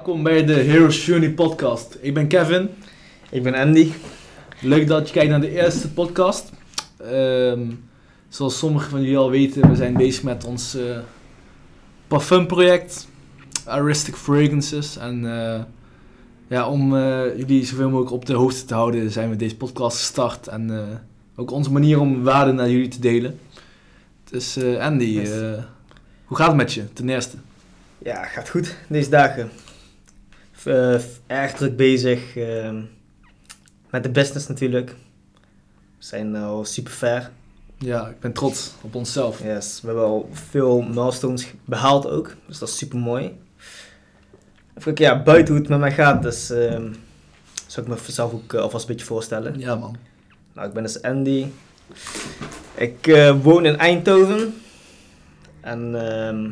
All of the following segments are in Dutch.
Welkom bij de Heroes Journey podcast. Ik ben Kevin. Ik ben Andy. Leuk dat je kijkt naar de eerste podcast. Ehm, zoals sommigen van jullie al weten, we zijn bezig met ons eh parfumproject, Aristic Fragrances. En eh, ja, om eh, jullie zoveel mogelijk op de hoogte te houden, zijn we deze podcast gestart. En ook onze manier om waarde naar jullie te delen. Dus Andy, Yes. hoe gaat het met je ten eerste? Ja, gaat goed deze dagen. Eh, f- erg druk bezig ehm, met de business natuurlijk. We zijn al super ver. Ja, ik ben trots op onszelf. Yes, we hebben al veel milestones behaald ook. Dus dat is super mooi. Even kijken, ja, buiten hoe het met mij gaat, dus ehm zou ik mezelf ook eh, alvast een beetje voorstellen. Ja man. Nou, ik ben dus Andy. Ik eh, woon in Eindhoven. En ehm,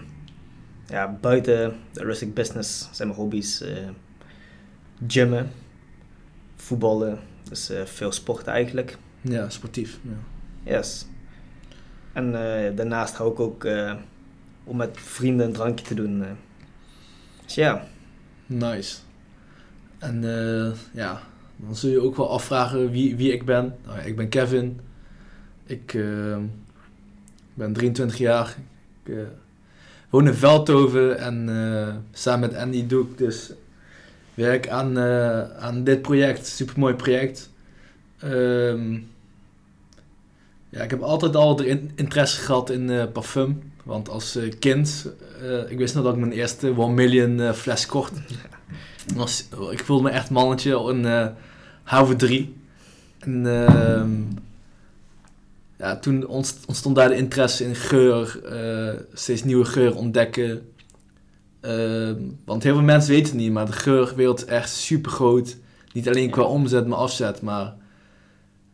ja, buiten de rustic business zijn mijn hobby's eh, gymmen, voetballen, dus eh, veel sporten eigenlijk. Ja, sportief. Ja. Yes. En eh, daarnaast hou ik ook om met vrienden een drankje te doen. Dus ja, Nice. En ja, dan zul je ook wel afvragen wie, wie ik ben. Nou, ik ben Kevin. Ik ben 23 jaar. Ik woon in Veldhoven en eh, samen met Andy doe ik dus werk aan, eh, aan dit project. Supermooi project. Ehm, ja, ik heb altijd al in- interesse gehad in eh, parfum. Want als kind, ik wist nog dat ik mijn eerste One Million fles kocht. Was, ik voelde me echt mannetje in eh Houwe 3. En ehm, ja, toen ontst- ontstond daar de interesse in geur, eh, steeds nieuwe geur ontdekken. Ehm, want heel veel mensen weten het niet, maar de geurwereld is echt super groot. Niet alleen qua omzet, maar afzet, maar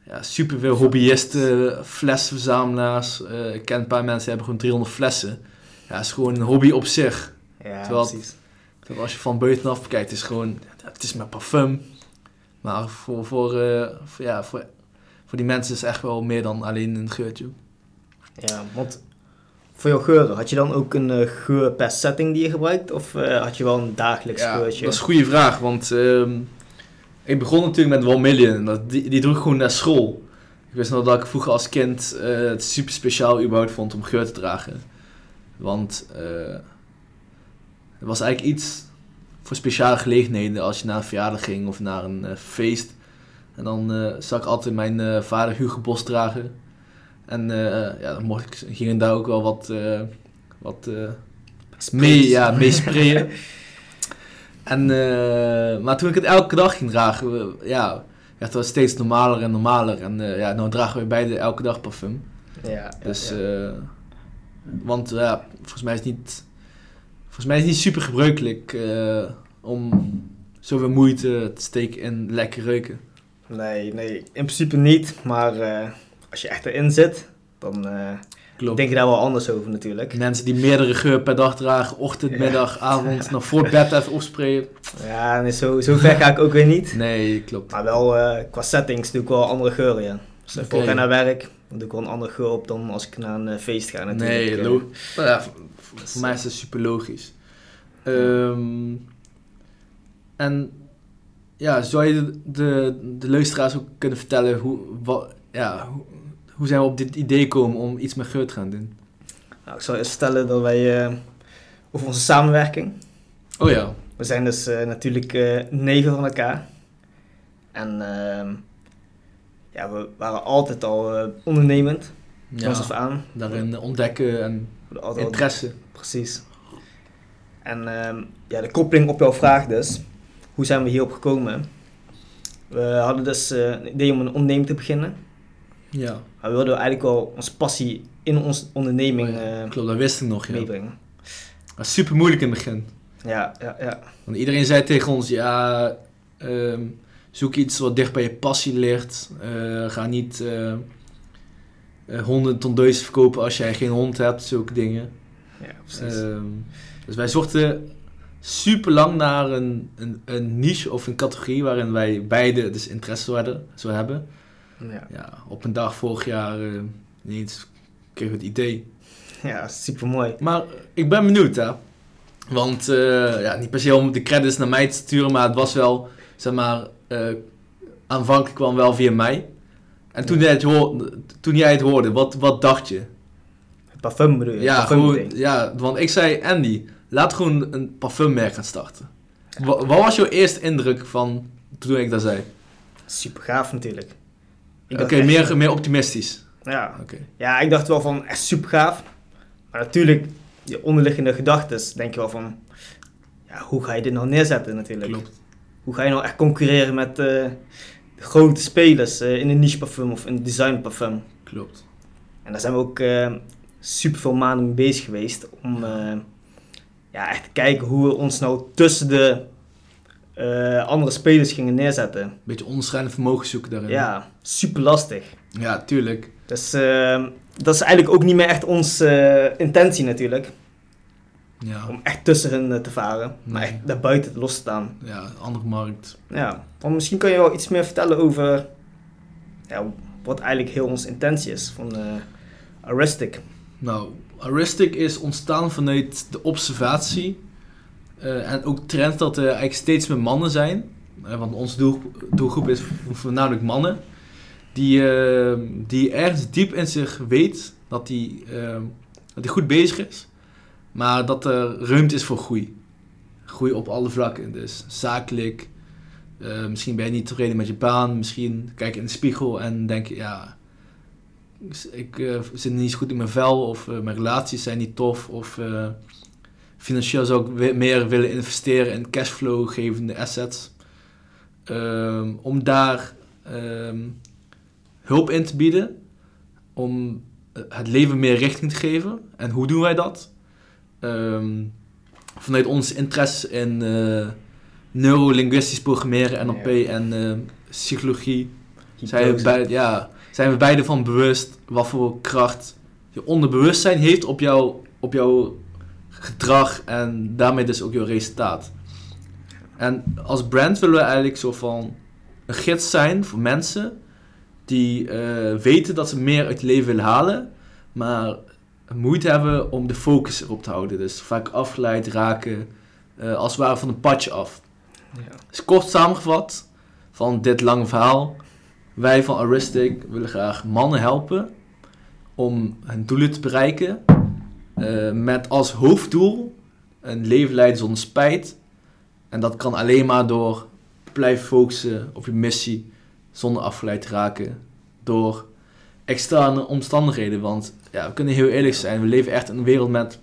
ja, super veel hobbyisten, flesverzamelaars. Eh, ik ken een paar mensen die hebben gewoon 300 flessen. Ja, het is gewoon een hobby op zich. ja Terwijl- precies. Terwijl Als je van buitenaf bekijkt, is het gewoon, het is maar parfum. Maar voor, voor, eh, voor, ja, voor, voor die mensen is echt wel meer dan alleen een geurtje. Ja, want voor jouw geuren, had je dan ook een eh, geur per setting die je gebruikt? Of eh, had je wel een dagelijks Ja, geurtje? dat is een goede vraag, want ehm, ik begon natuurlijk met One Million. en Dat, die, die droeg gewoon naar school. Ik wist nog dat ik vroeger als kind eh, het super speciaal überhaupt vond om geur te dragen. Want het was eigenlijk iets voor speciale gelegenheden als je naar een verjaardag ging of naar een feest. En dan eh zag ik altijd mijn eh, vader Hugo Bos dragen. En eh, ja, dan mocht ik hier en daar ook wel wat, wat mee, ja, mee sprayen. En, maar toen ik het elke dag ging dragen, ja, werd het steeds normaler en normaler. En ja, nu dragen we beide elke dag parfum. Ja, ja, Dus, ja. want ja, volgens mij is het niet, volgens mij is het niet super gebruikelijk om zoveel moeite te steken in lekker reuken. Nee, nee, in principe niet. Maar eh, als je echt erin zit, dan eh, denk je daar wel anders over natuurlijk. Mensen die meerdere geur per dag dragen, ochtend, Ja. middag, avond, nog voor bed even opsprayen. Ja, nee, zo, zo ver ga ik ook weer niet. Nee, klopt. Maar wel voor qua settings doe ik wel andere geuren, ja. Dus voor ga naar werk, dan doe ik wel een andere geur op dan als ik naar een eh, feest ga natuurlijk. Nee, Eh, maar ja, voor, voor mij is dat super logisch. Ehm, en ja, zou je de, de, de luisteraars ook kunnen vertellen hoe, wat, ja, hoe, hoe zijn we op dit idee gekomen om iets met geur te gaan doen? Nou, ik zal eerst stellen dat wij eh, over onze samenwerking. Oh ja, We zijn dus eh, natuurlijk eh, neven van elkaar. En ehm, ja, we waren altijd al ondernemend. Ja. af aan. daarin ontdekken en al- interesse. Precies. En ehm, ja, de koppeling op jouw vraag dus. Hoe zijn we hierop gekomen? We hadden dus eh, een idee om een onderneming te beginnen. Ja, Maar we wilden eigenlijk wel onze passie in onze onderneming Oh ja, eh, klopt, dat wist ik nog. Ja. meebrengen. Dat was super moeilijk in het begin. Ja, ja, ja. Want iedereen zei tegen ons, ja, ehm, zoek iets wat dicht bij je passie ligt. Eh, ga niet eh, eh, honden ton duizend verkopen als jij geen hond hebt, zulke dingen. ja precies. Ehm, dus wij zochten super lang naar een, een, een niche of een categorie waarin wij beide dus interesse zouden, zou hebben. ja. Ja, op een dag vorig jaar eh ineens kregen we het idee. ja, super mooi. Maar ik ben benieuwd hè. Want, eh, ja, niet per se om de credits naar mij te sturen, maar het was wel, zeg maar, eh, aanvankelijk kwam wel via mij. En toen, Ja. jij, het hoorde, toen jij het hoorde, wat, wat dacht je? Het parfum bedoel je? Ja, Parfum ja, want ik zei, Andy, laat gewoon een parfummerk gaan starten. Wa- wat was jouw eerste indruk van toen ik dat zei? Super gaaf natuurlijk. Oké, echt- meer, meer optimistisch. Ja. Oké, ja, ik dacht wel van echt super gaaf. Maar natuurlijk, je onderliggende gedachten, denk je wel van... Ja, hoe ga je dit nou neerzetten natuurlijk? klopt. Hoe ga je nou echt concurreren met eh, de grote spelers eh, in een niche parfum of in een design parfum? Klopt. En daar zijn we ook eh, super veel maanden mee bezig geweest om ja, echt kijken hoe we ons nou tussen de eh, andere spelers gingen neerzetten. Beetje onderscheidend vermogen zoeken daarin. Ja, super lastig. Ja, tuurlijk. Dus eh, dat is eigenlijk ook niet meer echt onze eh, intentie natuurlijk, Ja, om echt tussen hen eh, te varen, maar echt daarbuiten los te staan. ja andere markt. Ja, want misschien kan je wel iets meer vertellen over ja, wat eigenlijk heel onze intentie is van Aristic. Nou, Aristic is ontstaan vanuit de observatie eh, en ook trend dat er eigenlijk steeds meer mannen zijn. Eh, want onze doel, doelgroep is voornamelijk mannen. Die, eh, die ergens diep in zich weet dat eh, dat hij goed bezig is. Maar dat er ruimte is voor groei. Groei op alle vlakken. Dus zakelijk. misschien ben je niet tevreden met je baan. Misschien kijk je in de spiegel en denk je, ja, ik eh, zit niet zo goed in mijn vel of eh, mijn relaties zijn niet tof of eh, financieel zou ik meer willen investeren in cashflow gevende assets. Ehm, om daar ehm, hulp in te bieden, om het leven meer richting te geven. En hoe doen wij dat? Ehm, vanuit ons interesse in neurolinguistisch programmeren, NLP en psychologie zijn we, Hypnose. bij, ja, zijn we beide van bewust wat voor kracht je onderbewustzijn heeft op, jou, op jouw gedrag en daarmee dus ook jouw resultaat. En als brand willen we eigenlijk zo van een gids zijn voor mensen die eh, weten dat ze meer uit het leven willen halen, maar moeite hebben om de focus erop te houden. Dus vaak afgeleid raken, eh, als het ware van een padje af. Ja. Dus kort samengevat van dit lange verhaal. Wij van Aristic willen graag mannen helpen om hun doelen te bereiken. eh, met als hoofddoel een leven leiden zonder spijt. En dat kan alleen maar door blijven focussen op je missie zonder afgeleid te raken door externe omstandigheden. Want ja, we kunnen heel eerlijk zijn, we leven echt in een wereld met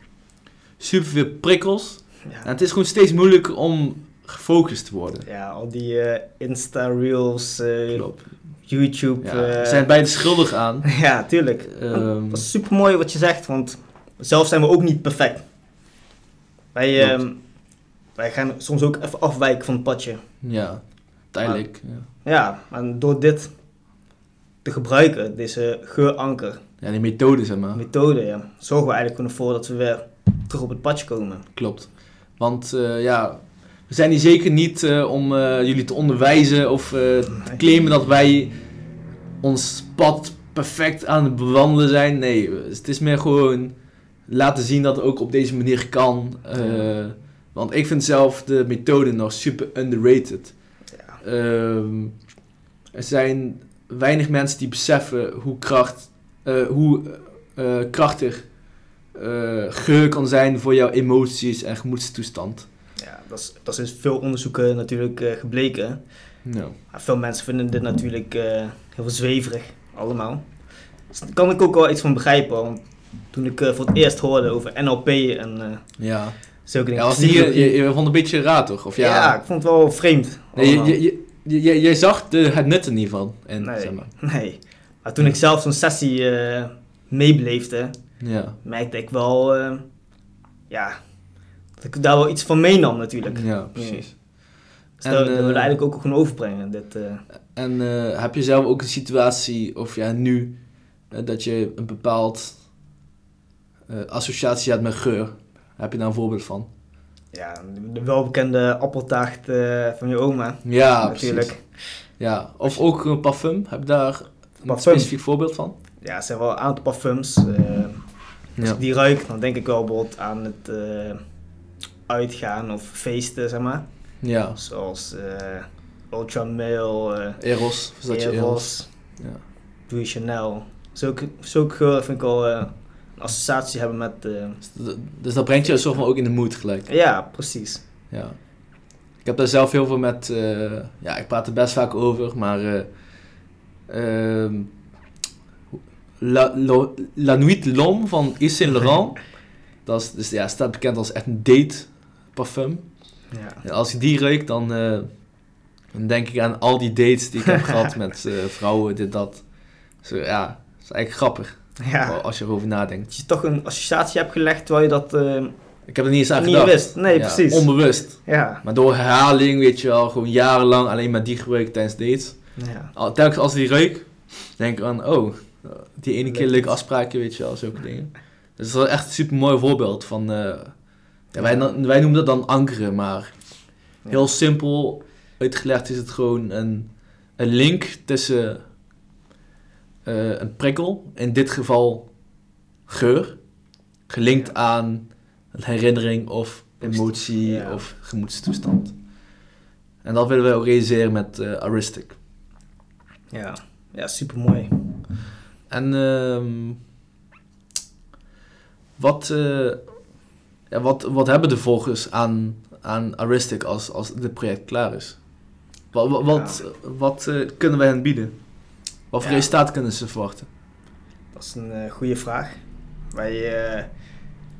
superveel prikkels. Ja. En het is gewoon steeds moeilijker om gefocust te worden. Ja, al die eh, Insta-reels, eh, Klopt. YouTube. Ja, eh, we zijn beide schuldig aan. ja, tuurlijk. Ehm, Dat is super mooi wat je zegt, want zelf zijn we ook niet perfect. Wij, ehm, wij gaan soms ook even afwijken van het padje. ja, tijdelijk. Ja. Ja, en door dit te gebruiken, deze geuranker ja, die methode zeg maar. methode, ja, zorgen we eigenlijk ervoor dat we weer terug op het padje komen. Klopt. Want eh, ja, we zijn hier zeker niet eh, om eh, jullie te onderwijzen of eh, te claimen dat wij ons pad perfect aan het bewandelen zijn. Nee, het is meer gewoon laten zien dat het ook op deze manier kan. Want ik vind zelf de methode nog super underrated. Ja. Ehm, er zijn weinig mensen die beseffen hoe, kracht, hoe krachtig geur kan zijn voor jouw emoties en gemoedstoestand. Dat is, dat is veel onderzoeken natuurlijk eh, gebleken. Maar veel mensen vinden dit natuurlijk eh, heel zweverig, allemaal. Dus daar kan ik ook wel iets van begrijpen, want toen ik eh, voor het eerst hoorde over NLP en ja. zulke dingen. ja was niet, je, je, je vond het een beetje raar toch? Of ja, ja. ik vond het wel vreemd. Nee, je, je, je, zag de, het nut er niet van. En, Nee. zeg maar. Nee. Maar toen ik zelf zo'n sessie eh meebeleefde, Ja, merkte ik wel, eh, ja, dat ik daar wel iets van meenam natuurlijk. ja, precies. Dus En, dat, dat eh, wil ik eigenlijk ook gewoon overbrengen. Dit, eh. En eh, heb je zelf ook een situatie, of ja, nu, eh, dat je een bepaald eh, associatie hebt met geur? Heb je daar een voorbeeld van? ja, de welbekende appeltaart eh, van je oma, Ja, natuurlijk. precies. Ja, of ook een parfum. Heb je daar een specifiek voorbeeld van? Ja, er zijn wel een aantal parfums. eh, als Ja. ik die ruik, dan denk ik wel bijvoorbeeld aan het eh uitgaan of feesten, zeg maar. Ja, Zoals eh Ultra Male, eh Eros, Versace Eros. Eros, Ja. Louis Chanel. Zulke, zulke geuren vind ik al eh, een associatie hebben met... Dus dat- Dus dat brengt je soort van ook in de mood gelijk. ja, precies. Ja. Ik heb daar zelf heel veel met... ja, ik praat er best vaak over, maar... ehm, La, La Nuit L'Homme van Yves Saint Laurent. dat is, dus, ja, staat bekend als echt een date parfum. Ja. Als je die ruikt, dan, eh, dan denk ik aan al die dates die ik heb gehad met eh, vrouwen, dit, dat. Zo, ja, dat is eigenlijk grappig ja. als je erover nadenkt. Dat je toch een associatie hebt gelegd terwijl je dat eh, Ik heb er niet eens aan niet gedacht. wist. Nee, Ja, precies. Onbewust. Ja. Maar door herhaling, weet je wel, gewoon jarenlang alleen maar die gebruikt tijdens dates. ja. Al- Telkens als die ruik, denk ik aan, oh, die ene keer Leuk. leuke afspraken, weet je wel, zulke dingen. Dus dat is wel echt een super mooi voorbeeld van, ja, wij, wij noemen dat dan ankeren, maar heel simpel uitgelegd is het gewoon een, een link tussen eh, een prikkel, in dit geval geur, gelinkt Ja. aan een herinnering of emotie Ja. of gemoedstoestand. En dat willen we ook realiseren met eh Aristic. Ja. Ja, super mooi. En ehm, wat, eh, ja, wat, wat hebben de volgers aan, aan Aristic als, als dit project klaar is? Wat, wat, wat, wat, eh, kunnen wij hen bieden? Wat voor resultaat kunnen ze verwachten? Dat is een eh, goede vraag. Wij eh,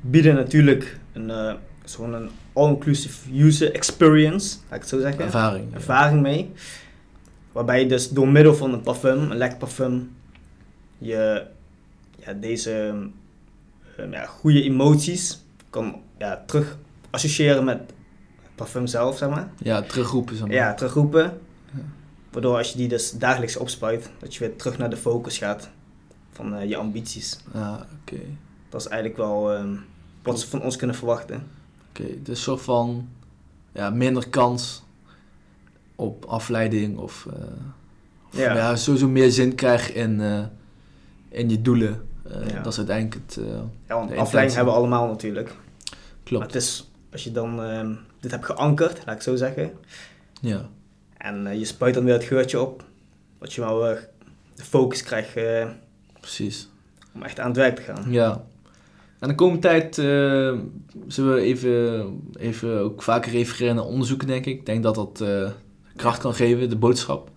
bieden natuurlijk een, zo'n een all-inclusive user experience, laat ik het zo zeggen. Ervaring. ervaring mee. Waarbij je dus door middel van een parfum, een lekker parfum, je ja, deze ehm, ja, goede emoties kan ja, terug associëren met het parfum zelf, zeg maar. Ja, terugroepen. Zeg maar. Ja, terugroepen. Ja. Waardoor als je die dus dagelijks opspuit, dat je weer terug naar de focus gaat van eh, je ambities. Ah, oké. Dat is eigenlijk wel ehm, wat ze van ons kunnen verwachten. Oké, dus een soort van ja, minder kans op afleiding of, eh, of Ja. ja. sowieso meer zin krijgen in, eh, in je doelen. Ja. Dat is uiteindelijk het Ja, want afleiding hebben we allemaal natuurlijk. Maar het is, als je dan ehm, dit hebt geankerd, laat ik zo zeggen. Ja. En eh, je spuit dan weer het geurtje op. Dat je wel eh, de focus krijgt eh, Precies. om echt aan het werk te gaan. Ja. En de komende tijd eh, zullen we even, even ook vaker refereren naar onderzoeken, denk ik. Ik denk dat dat kracht kan geven, de boodschap.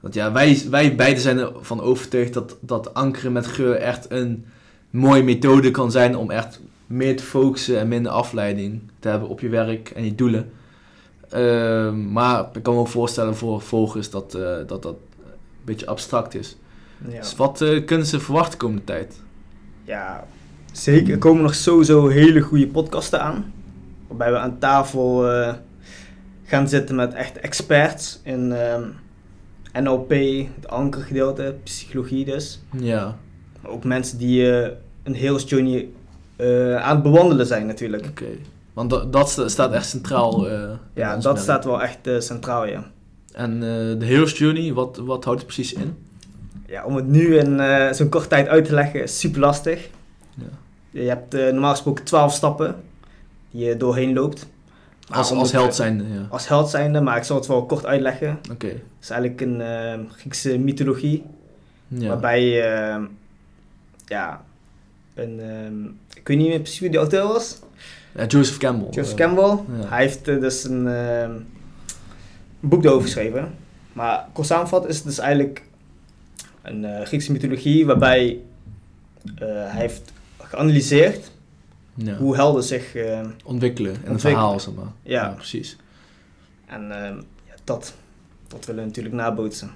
Want ja, wij, wij beiden zijn ervan overtuigd dat, dat ankeren met geur echt een mooie methode kan zijn om echt meer te focussen en minder afleiding te hebben op je werk en je doelen. Ehm, maar ik kan me ook voorstellen voor volgers dat eh, dat, dat een beetje abstract is. Ja. Dus wat eh, kunnen ze verwachten de komende tijd? ja, zeker. Er komen nog sowieso hele goede podcasten aan. Waarbij we aan tafel eh, gaan zitten met echt experts in ehm, NLP, het ankergedeelte, psychologie dus. Ja, Maar ook mensen die een heels journey eh, aan het bewandelen zijn natuurlijk. oké. Want dat, dat sta- staat echt centraal. eh, Ja, dat merk. staat wel echt eh, centraal, ja. En de Hero's Journey, wat, wat houdt het precies in? Ja, om het nu in zo'n korte tijd uit te leggen is super lastig. Ja. Je hebt normaal gesproken 12 stappen die je doorheen loopt. Maar Als, als held zijnde, ja. Als held zijnde, maar ik zal het wel kort uitleggen. Oké. Het is eigenlijk een eh, Griekse mythologie. Ja. Waarbij je, eh, ja, een, ehm, ik weet niet meer precies wie die auteur was. Ja, Joseph Campbell. Joseph Campbell. ja. Hij heeft eh, dus een, ehm, een boek erover geschreven. Maar kort samenvat is het dus eigenlijk een eh, Griekse mythologie waarbij eh, hij heeft geanalyseerd ja. hoe helden zich... eh, Ontwikkelen in een Ontwikkelen. verhaal, zeg maar. Ja. precies. en ehm, ja, dat, dat willen we natuurlijk nabootsen.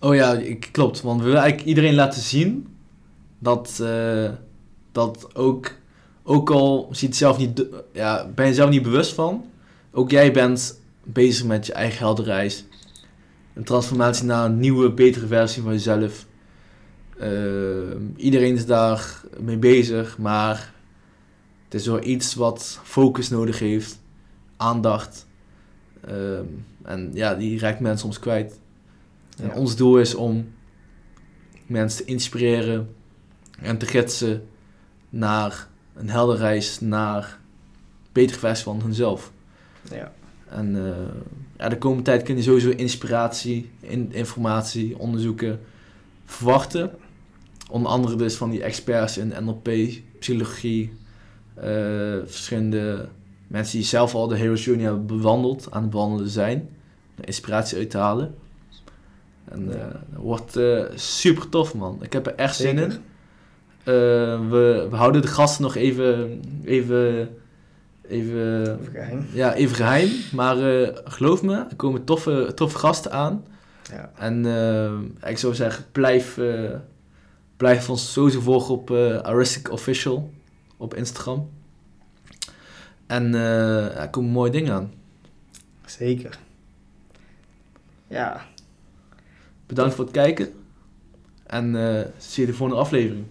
Oh ja, ik, klopt. Want we willen eigenlijk iedereen laten zien dat, eh, dat ook, ook al ziet zelf niet, ja, ben je zelf niet bewust van, ook jij bent bezig met je eigen heldenreis. Een transformatie naar een nieuwe, betere versie van jezelf. Eh, iedereen is daar mee bezig, maar het is wel iets wat focus nodig heeft, aandacht. Ehm, en ja, die raakt mensen soms kwijt. En ons doel is om mensen te inspireren en te gidsen naar een helderreis naar betere versie van hunzelf. Ja. En eh, ja, de komende tijd kun je sowieso inspiratie, in, informatie, onderzoeken verwachten. Onder andere dus van die experts in NLP, psychologie, eh, verschillende mensen die zelf al de Hero's Journey hebben bewandeld, aan het bewandelen zijn. Inspiratie uit te halen. En Ja. dat wordt super tof man. Ik heb er echt zin in. Eh, we, we houden de gasten nog even, even, even, Even geheim. ja, even geheim. Maar eh, geloof me, er komen toffe, toffe gasten aan. Ja. En eh, ik zou zeggen, blijf, blijf ons sowieso volgen op Aristic Official op Instagram. En ja, er komen mooie dingen aan. Zeker. Ja. Bedankt voor het kijken. En zie je de volgende aflevering.